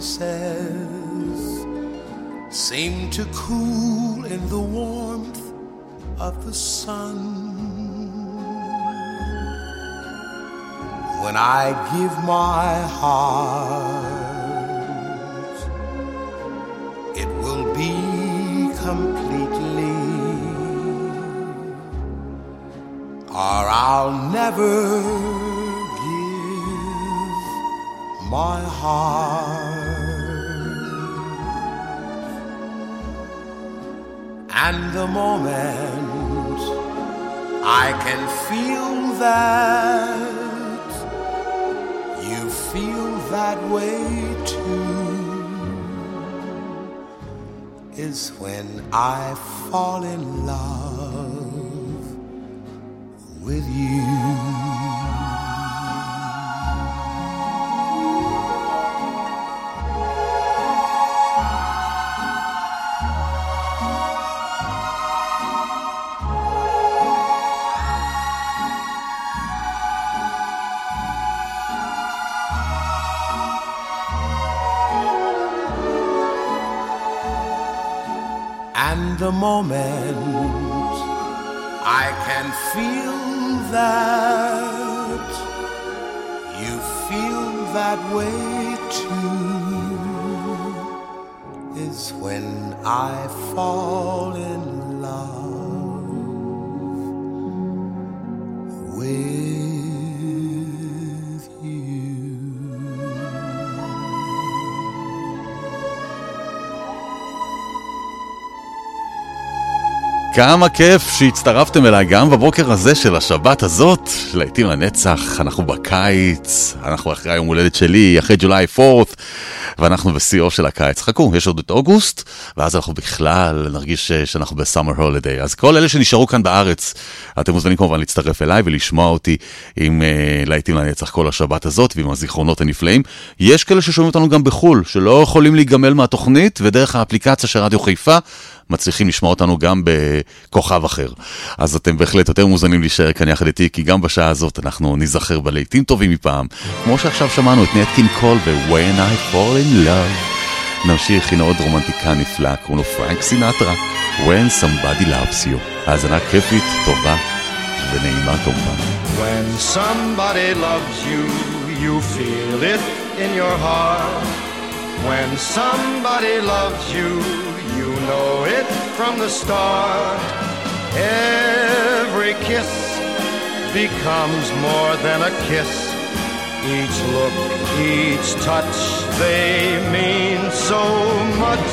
Kisses seem to cool in the warmth of the sun. When I give my heart, it will be completely or I'll never give my heart. And the moment I can feel that you feel that way too is when I fall in love כמה כיף שהצטרפתם אליי גם בבוקר הזה של השבת הזאת, לעיתים לנצח, אנחנו בקיץ, אנחנו אחרי היום הולדת שלי, אחרי ג'ולי 4 ואנחנו בשיאו של הקיץ. חכו, יש עוד את אוגוסט, ואז אנחנו בכלל נרגיש שאנחנו בסאמר הולידיי. אז כל אלה שנשארו כאן בארץ, אתם מוזמנים כמובן להצטרף אליי ולשמוע אותי עם uh, להיטים לנצח כל השבת הזאת ועם הזיכרונות הנפלאים. יש כאלה ששומעים אותנו גם בחו"ל, שלא יכולים להיגמל מהתוכנית, ודרך האפליקציה של רדיו חיפה, מצליחים לשמוע אותנו גם בכוכב אחר. אז אתם בהחלט יותר מוזמנים להישאר כאן יחד איתי, כי גם בשעה הזאת אנחנו ניזכר בלהיטים טובים מפעם. כמו שעכשיו שמענו את נטקין קול ב-When I Fall in Love. נמשיך, הנה עוד רומנטיקה נפלא, קוראים לו פרנק סינטרה, When Somebody Loves You. האזנה כיפית, טובה ונעימה כמובן. When somebody loves you, you feel it in your heart. When somebody loves you know it from the start. Every kiss becomes more than a kiss. Each look, each touch, they mean so much.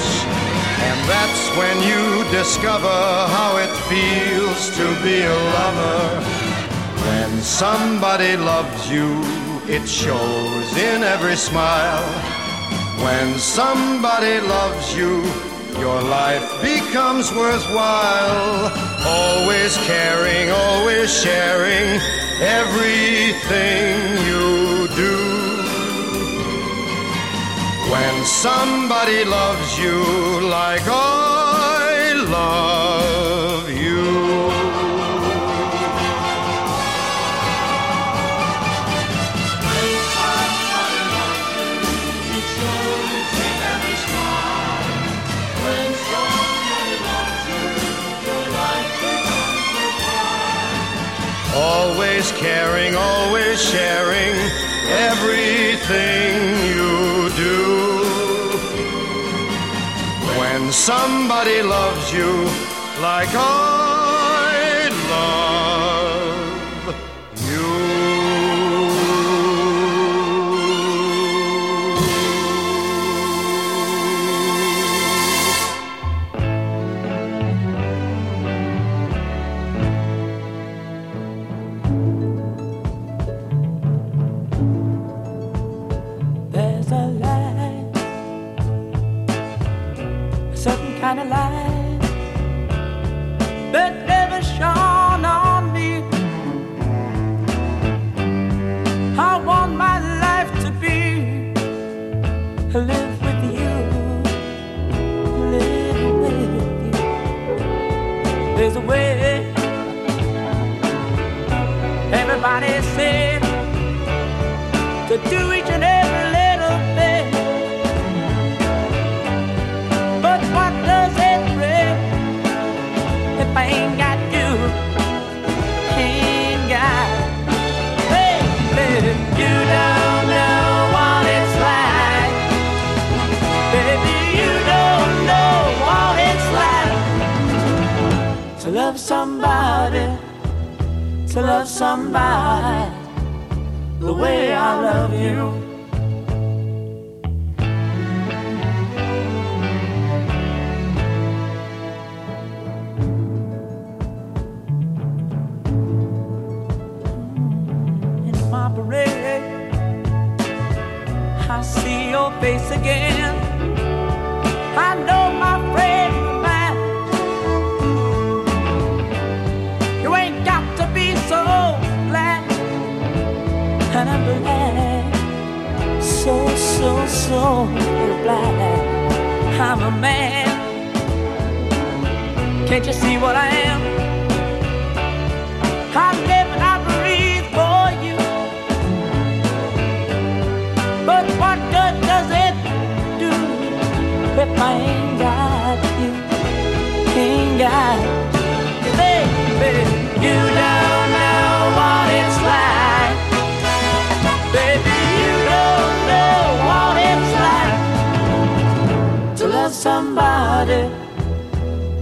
And that's when you discover how it feels to be a lover. When somebody loves you, it shows in every smile. When somebody loves you, your life becomes worthwhile. Always caring, always sharing everything you do. When somebody loves you like I caring, always sharing everything you do. When somebody loves you like all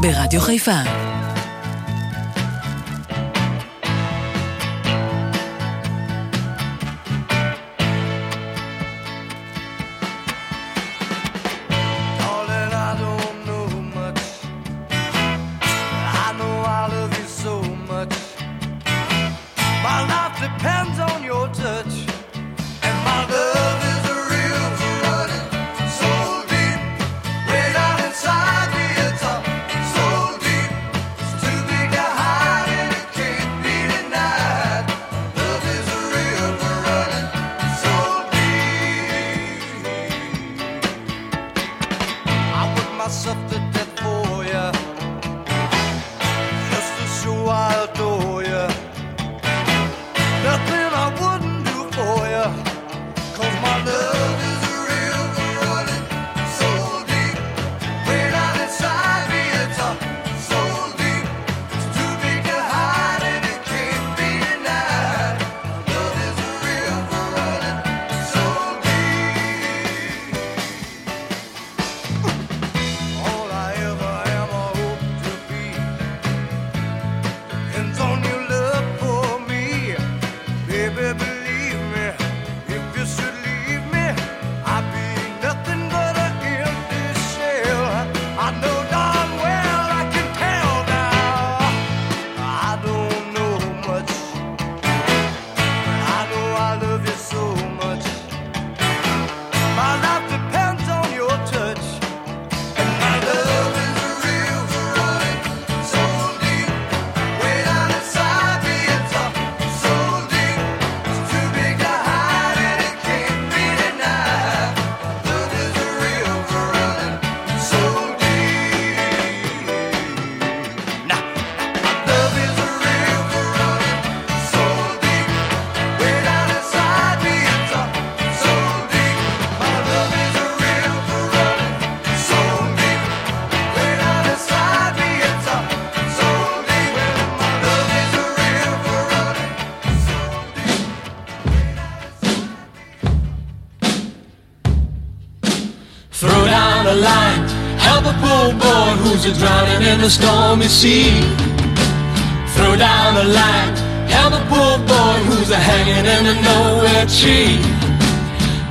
ברדיו חיפה. Boy who's a drowning in the stormy sea. Throw down a line, help a poor boy who's a hanging in a nowhere tree.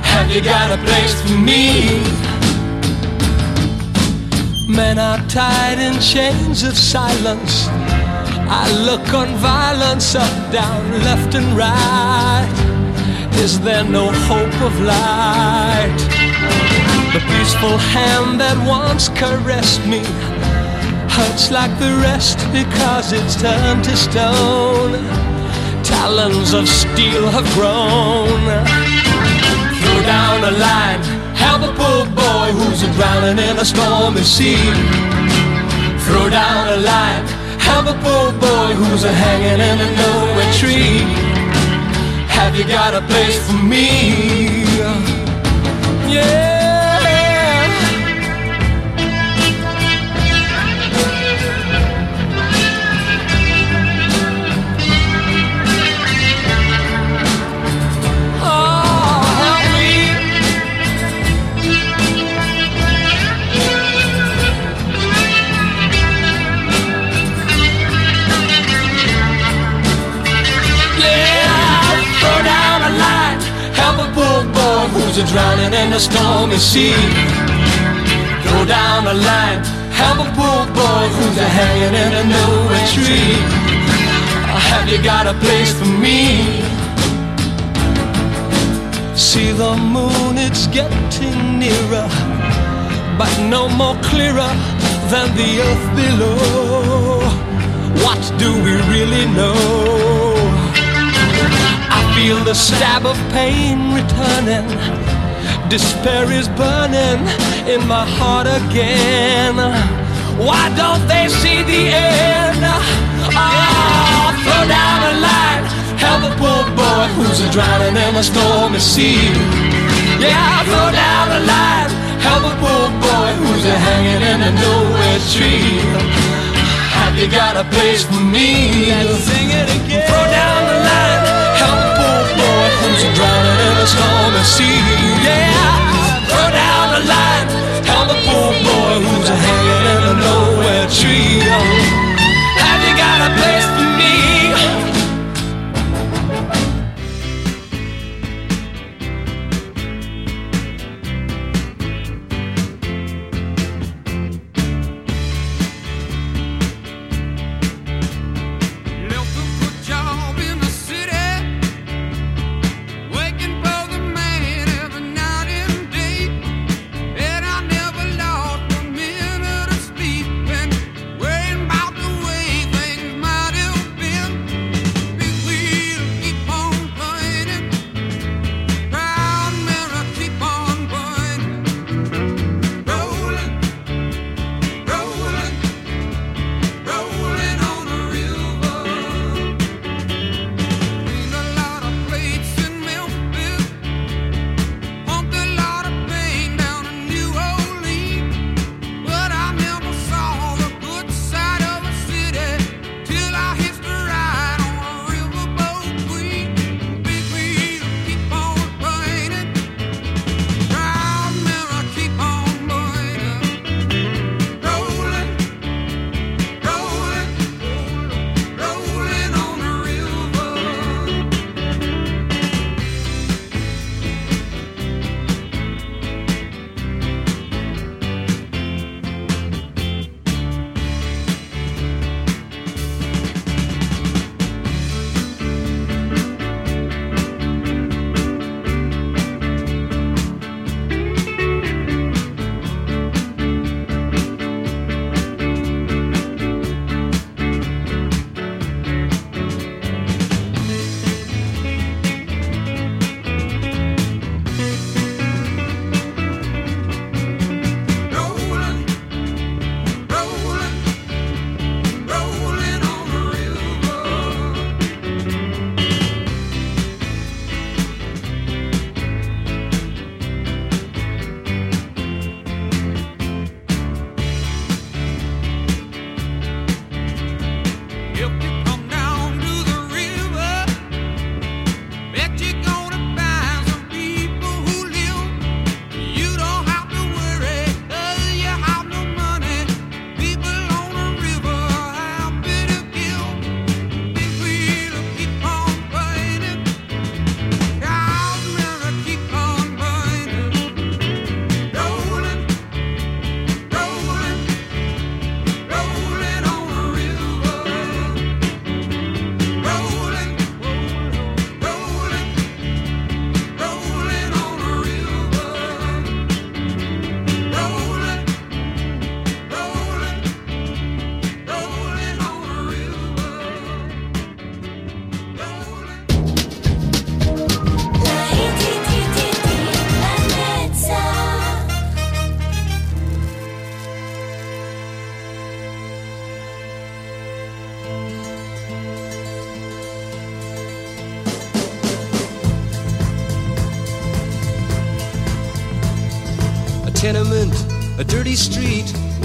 Have you got a place for me? Men are tied in chains of silence. I look on violence up, down, left and right. Is there no hope of light? The peaceful hand that once caressed me hurts like the rest because it's turned to stone. Talons of steel have grown. Throw down a line, help a poor boy who's drowning in a stormy sea. Throw down a line, help a poor boy who's hanging in a nowhere tree. Have you got a place for me? Yeah. Drowning in a stormy sea. Throw down the line, help a poor boy who's a hanging in a nowhere tree. Have you got a place for me? See the moon, it's getting nearer, but no more clearer than the earth below. What do we really know? I feel the stab of pain returning. Despair is burning in my heart again. Why don't they see the end? Oh, throw down a line, help a poor boy who's a drowning in a stormy sea. Yeah, throw down a line, help a poor boy who's a hanging in a nowhere tree. Have you got a place for me? Sing it again. Throw down the line, help a poor boy who's drowning is gonna see you, yeah. Throw down the line, help a poor boy who's a hanging in a nowhere tree. Have you got a place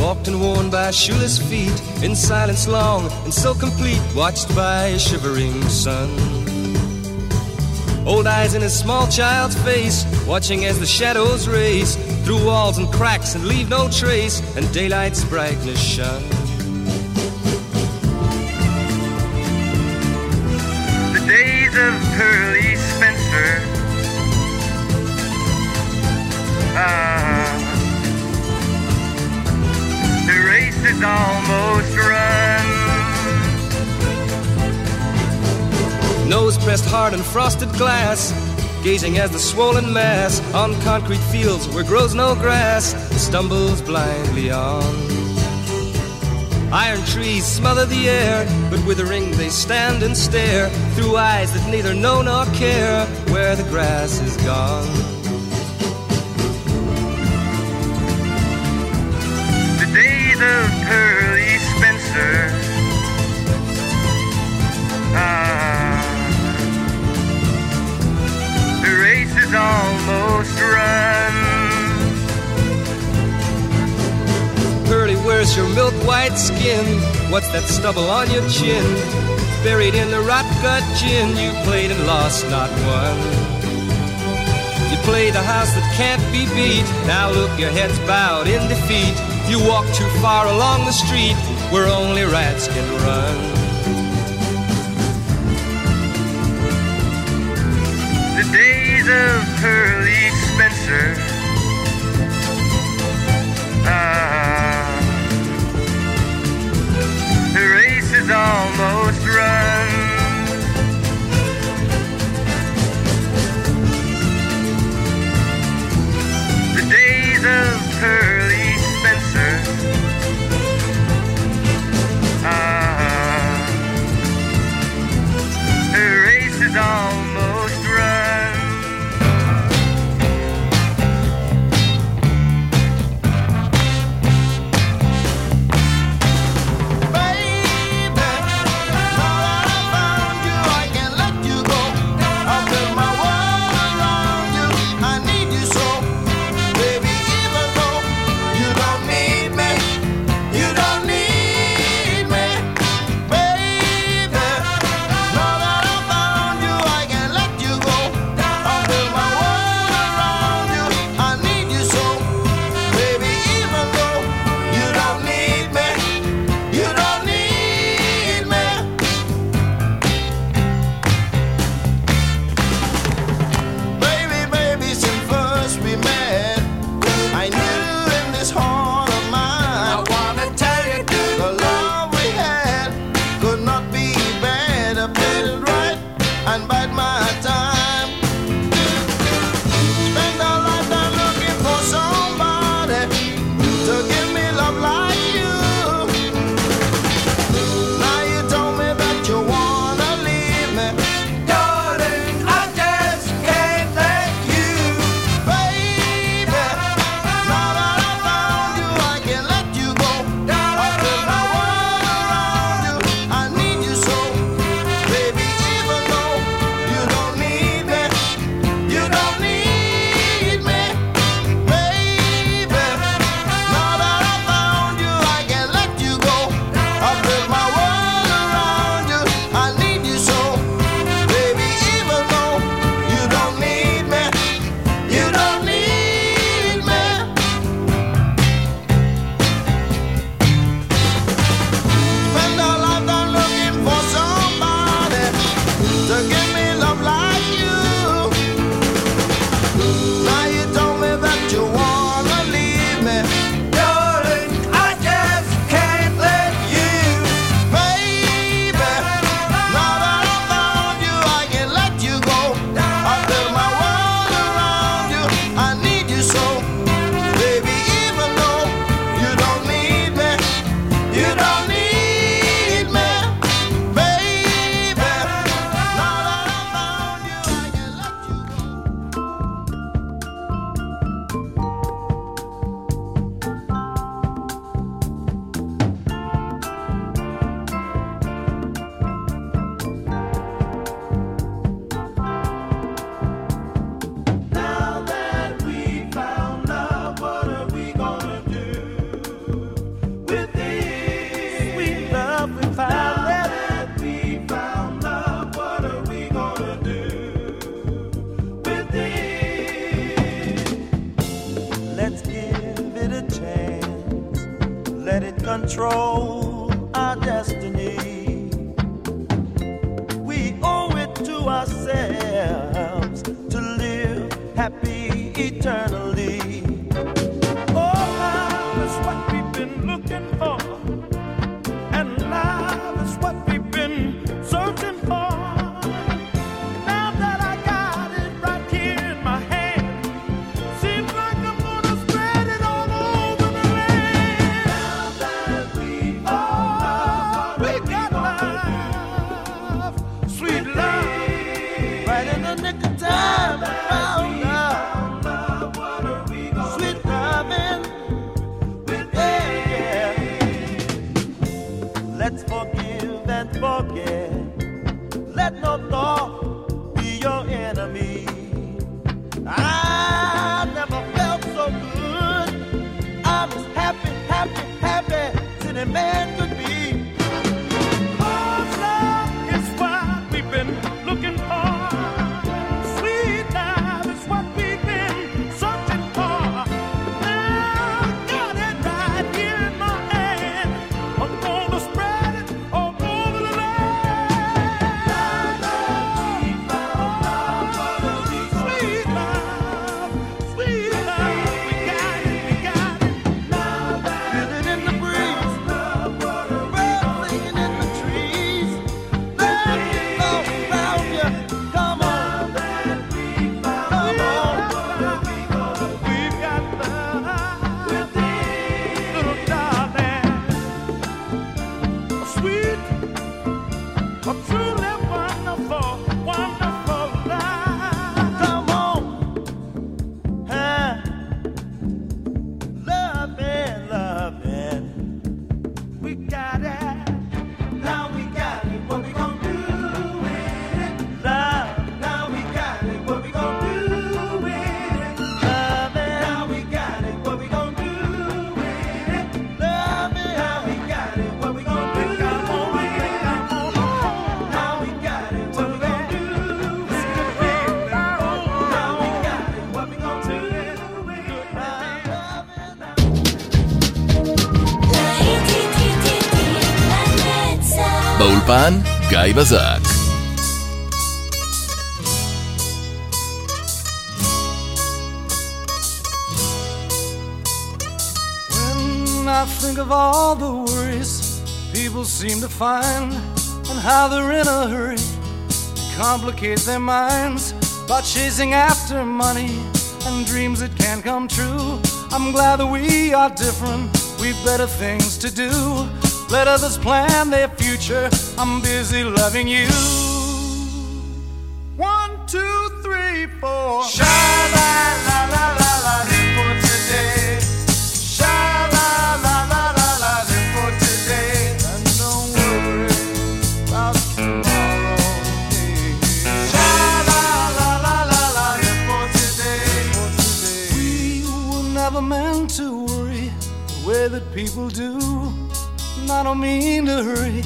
walked and worn by shoeless feet, in silence long and so complete, watched by a shivering sun. Old eyes in a small child's face, watching as the shadows race through walls and cracks and leave no trace, and daylight's brightness shun. Almost. Nose pressed hard on frosted glass, gazing as the swollen mass on concrete fields where grows no grass stumbles blindly on. Iron trees smother the air, but withering they stand and stare through eyes that neither know nor care where the grass is gone. Is almost run. Pearly, where's your milk white skin? What's that stubble on your chin? Buried in the rot gut gin, you played and lost, not won. You played the house that can't be beat. Now look, your head's bowed in defeat. You walk too far along the street where only rats can run. Days of Pearly Spencer. Ah, the race is almost run. The days of Pearly as באולפן, גיא בזק. When I think of all the worries people seem to find and how they're in a hurry to complicate their minds by chasing after money and dreams that can't come true. I'm glad that we are different, we've better things to do. Let others plan their future, I'm busy loving you. One, two, three, four. Sha la la la la la, for today. Sha la la la la la, for today. And don't worry about tomorrow. Sha la la la la la, for today. We were never meant to worry the way that people do. And I don't mean to hurry.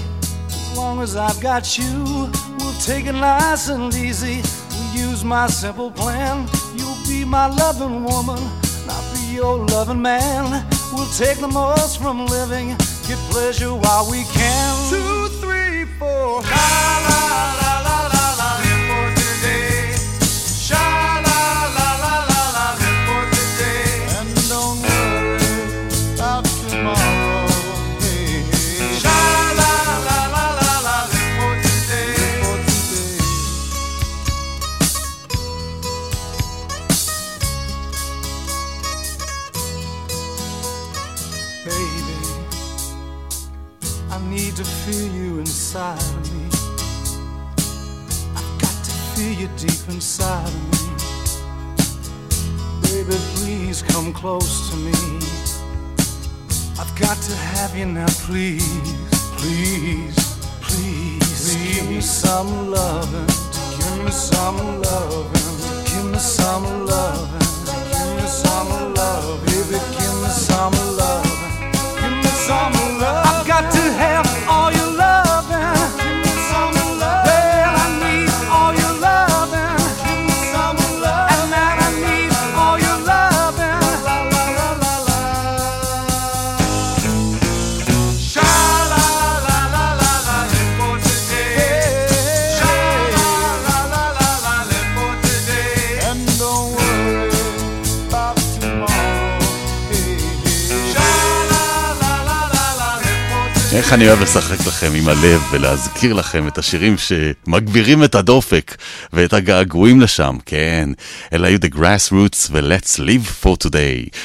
Long as I've got you, we'll take it nice and easy. We'll use my simple plan. You'll be my loving woman, and I'll be your loving man. We'll take the most from living, get pleasure while we can. Two, three, four. La inside of me. I've got to feel you deep inside of me. Baby, please come close to me. I've got to have you now, please, please, please. Give me some loving, give me some loving, give me some loving, איך אני אוהב לשחק לכם עם הלב ולהזכיר לכם את השירים שמגבירים את הדופק ואת הגעגועים לשם, כן. אלה היו The Grassroots ו-Let's Live for Today.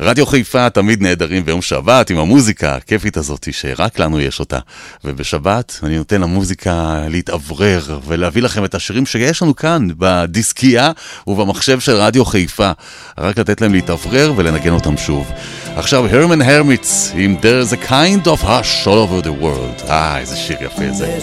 רדיו חיפה תמיד נהדרים ביום שבת עם המוזיקה הכיפית הזאת שרק לנו יש אותה. ובשבת אני נותן למוזיקה להתאוורר ולהביא לכם את השירים שיש לנו כאן בדיסקייה ובמחשב של רדיו חיפה. רק לתת להם להתאוורר ולנגן אותם שוב. עכשיו הרמן הרמיץ עם There's a kind of hush all over the world. אה, איזה שיר יפה זה.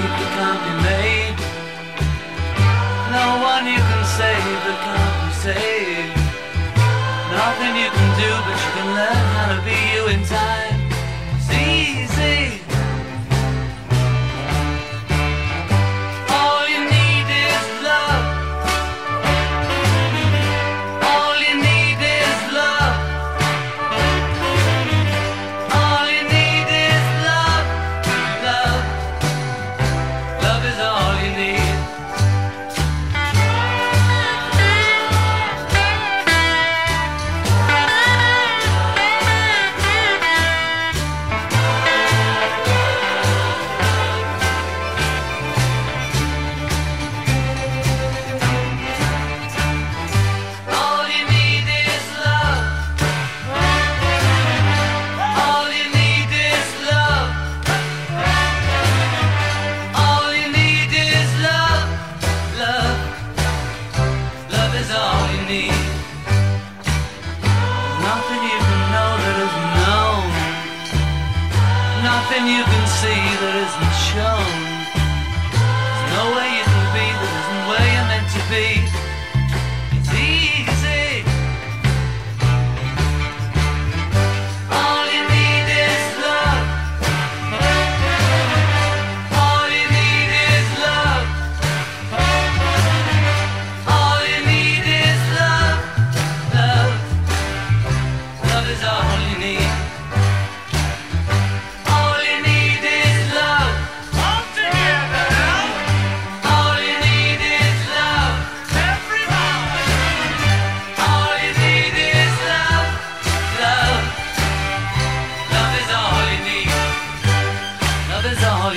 make a made.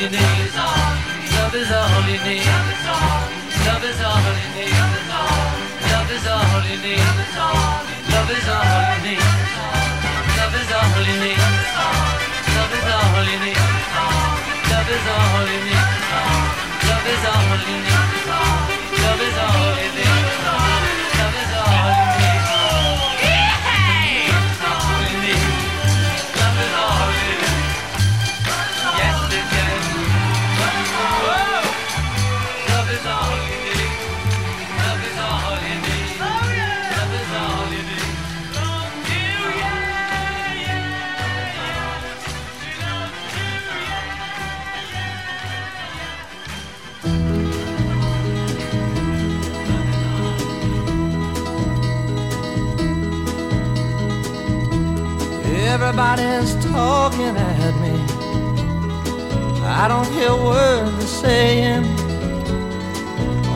You need. Love is all you need. Love is all you need. Love is all you need. Love is all you need. Love is all you need. Love is all you need. Love is all you need. Love is all you need. Love is all you need. Everybody's talking at me. I don't hear words they're saying,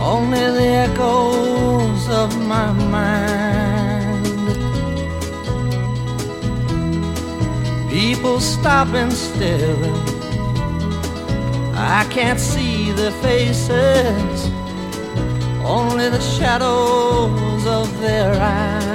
only the echoes of my mind. People stop and staring. I can't see their faces, only the shadows of their eyes.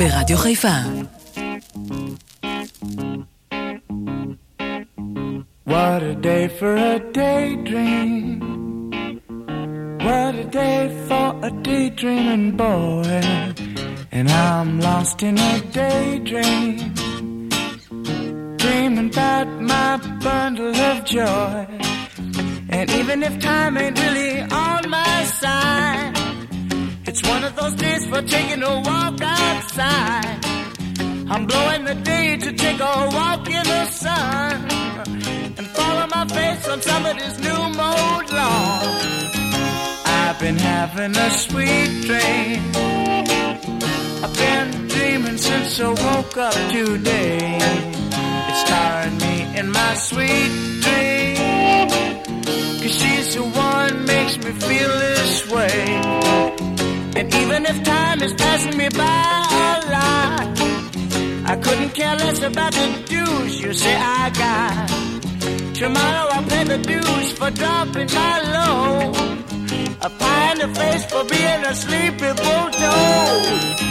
ברדיו חיפה. What a day for a daydream. What a day for a daydreaming boy. And I'm lost in a daydream. Dreaming about my bundle of joy. And even if time ain't really on my side, it's one of those days for taking a walk outside. I'm blowing the day to take a walk in the sun and follow my face on somebody's new mode lawn. I've been having a sweet dream. I've been dreaming since I woke up today. It's tiring me in my sweet dream. Cause she's the one makes me feel this way. And even if time is passing me by a lot, I couldn't care less about the dues you say I got. Tomorrow I'll pay the dues for dropping my load. A pie in the face for being a sleepy bulldog.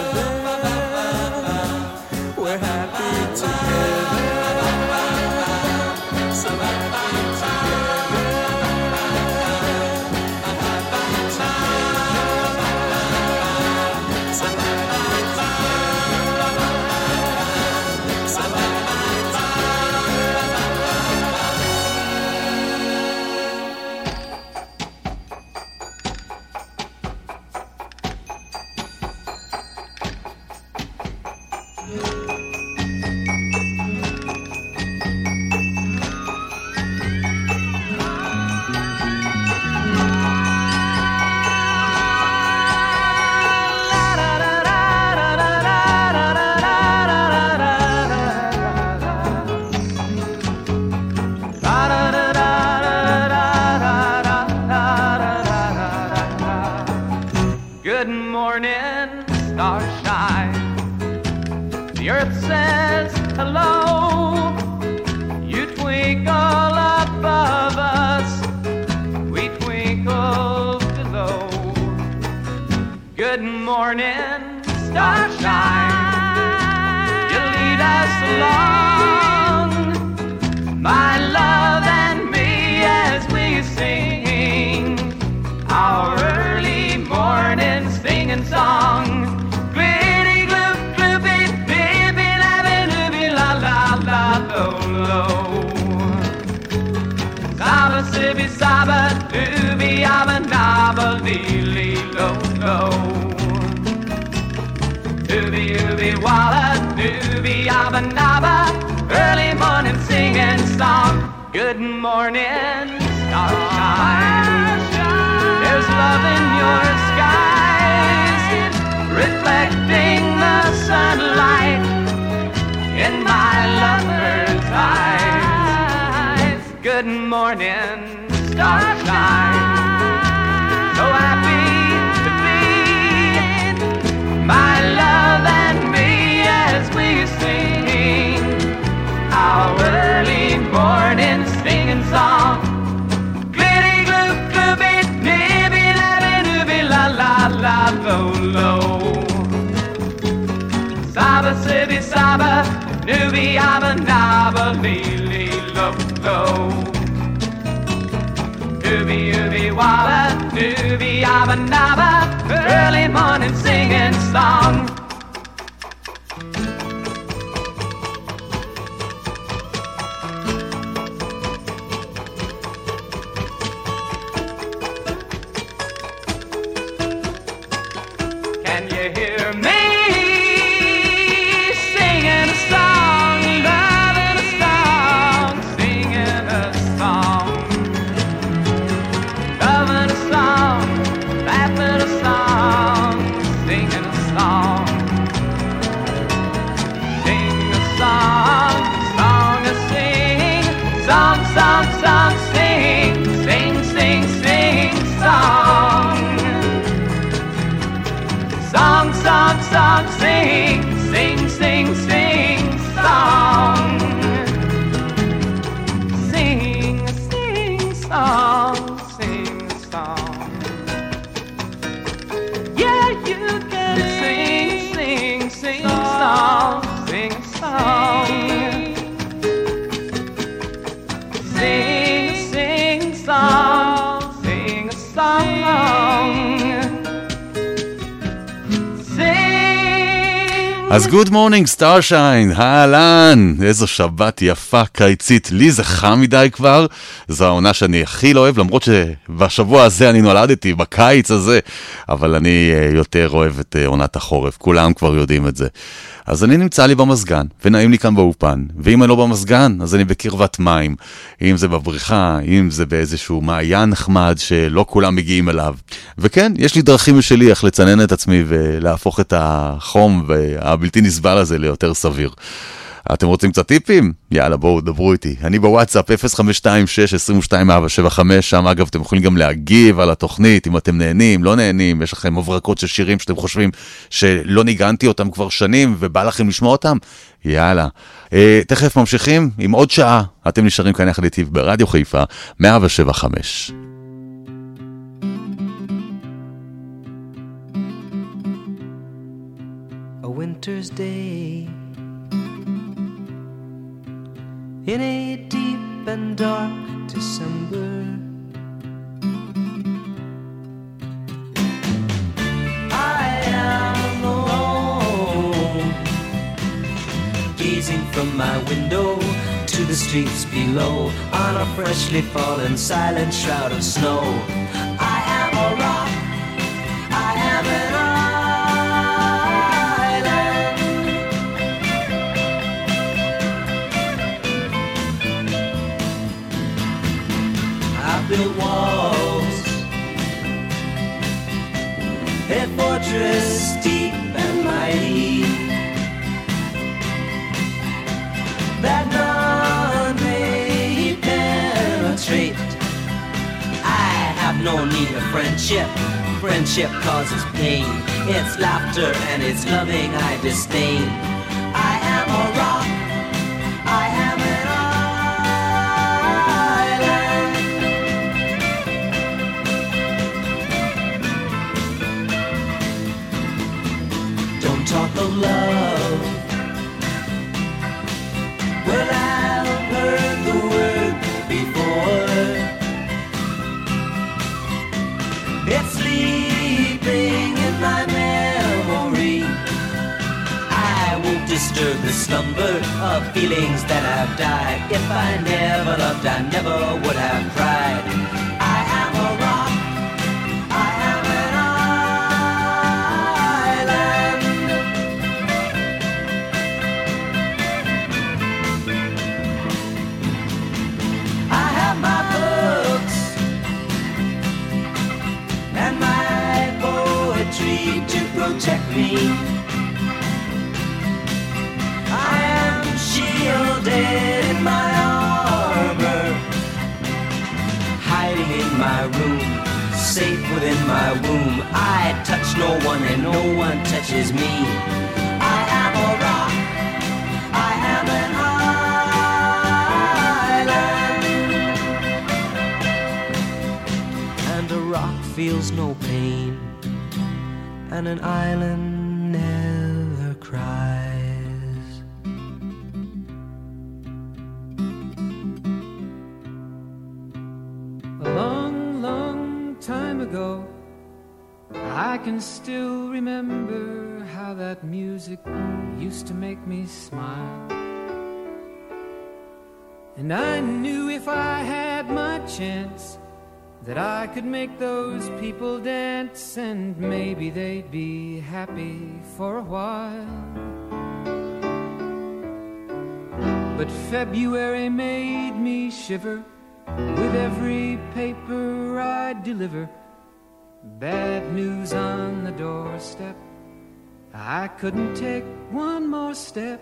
Sibby saba newbie abba nabba lee lee lo lo. Doobie doobie wabba early morning singing song. אז גוד מורנינג סטארשיין, אהלן, איזו שבת יפה, קיצית. לי זה חם מדי כבר, זו העונה שאני הכי לא אוהב, למרות שבשבוע הזה אני נולדתי, בקיץ הזה, אבל אני אה, יותר אוהב את אה, עונת החורף, כולם כבר יודעים את זה. אז אני נמצא לי במזגן, ונעים לי כאן באופן, ואם אני לא במזגן, אז אני בקרבת מים. אם זה בבריכה, אם זה באיזשהו מעיין נחמד שלא כולם מגיעים אליו. וכן, יש לי דרכים משלי איך לצנן את עצמי ולהפוך את החום והבלתי נסבל הזה ליותר סביר. אתם רוצים קצת טיפים? יאללה, בואו, דברו איתי. אני בוואטסאפ 0526-22-475, שם אגב אתם יכולים גם להגיב על התוכנית, אם אתם נהנים, לא נהנים, יש לכם הברקות של שירים שאתם חושבים שלא ניגנתי אותם כבר שנים ובא לכם לשמוע אותם? יאללה. אה, תכף ממשיכים עם עוד שעה, אתם נשארים כאן יחד איתי ברדיו חיפה, 175. Winter's day in a deep and dark December. I am alone, gazing from my window to the streets below on a freshly fallen silent shroud of snow. I am a rock. I am an fortress deep and mighty that none may penetrate. I have no need of friendship. Friendship causes pain. It's laughter and it's loving I disdain. I am a rock. Disturb the slumber of feelings that have died. If I never loved, I never would have cried. Me. I am shielded in my armor. Hiding in my room, safe within my womb. I touch no one and no one touches me. I am a rock. I am an island. And a rock feels no. And an island never cries. A long, long time ago, I can still remember how that music used to make me smile. And I knew if I had my chance that I could make those people dance and maybe they'd be happy for a while. But February made me shiver with every paper I deliver. Bad news on the doorstep. I couldn't take one more step.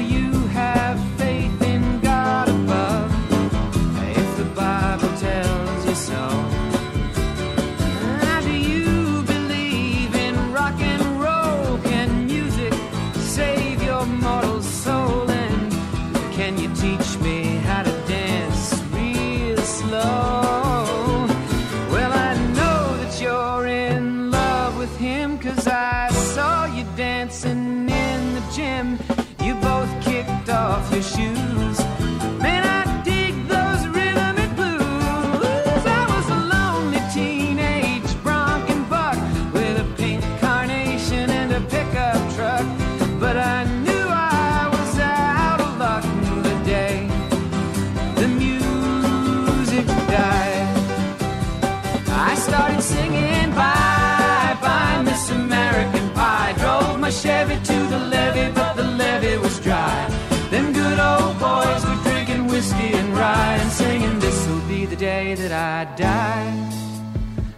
levee, but the levee was dry. Them good old boys were drinking whiskey and rye and singing, This'll be the day that I die.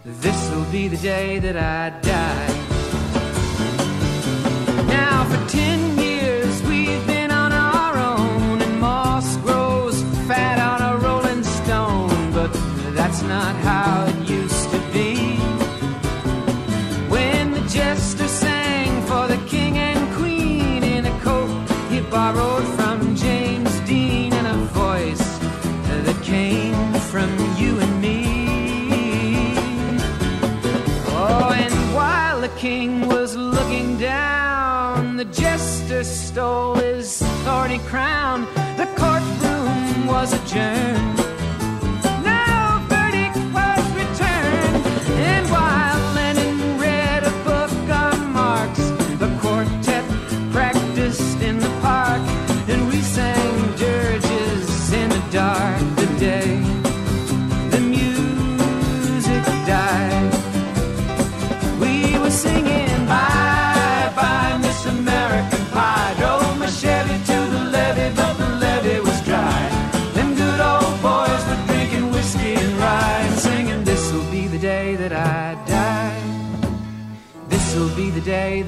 This'll be the day that I die. Now for ten years stole his thorny crown. The courtroom was adjourned.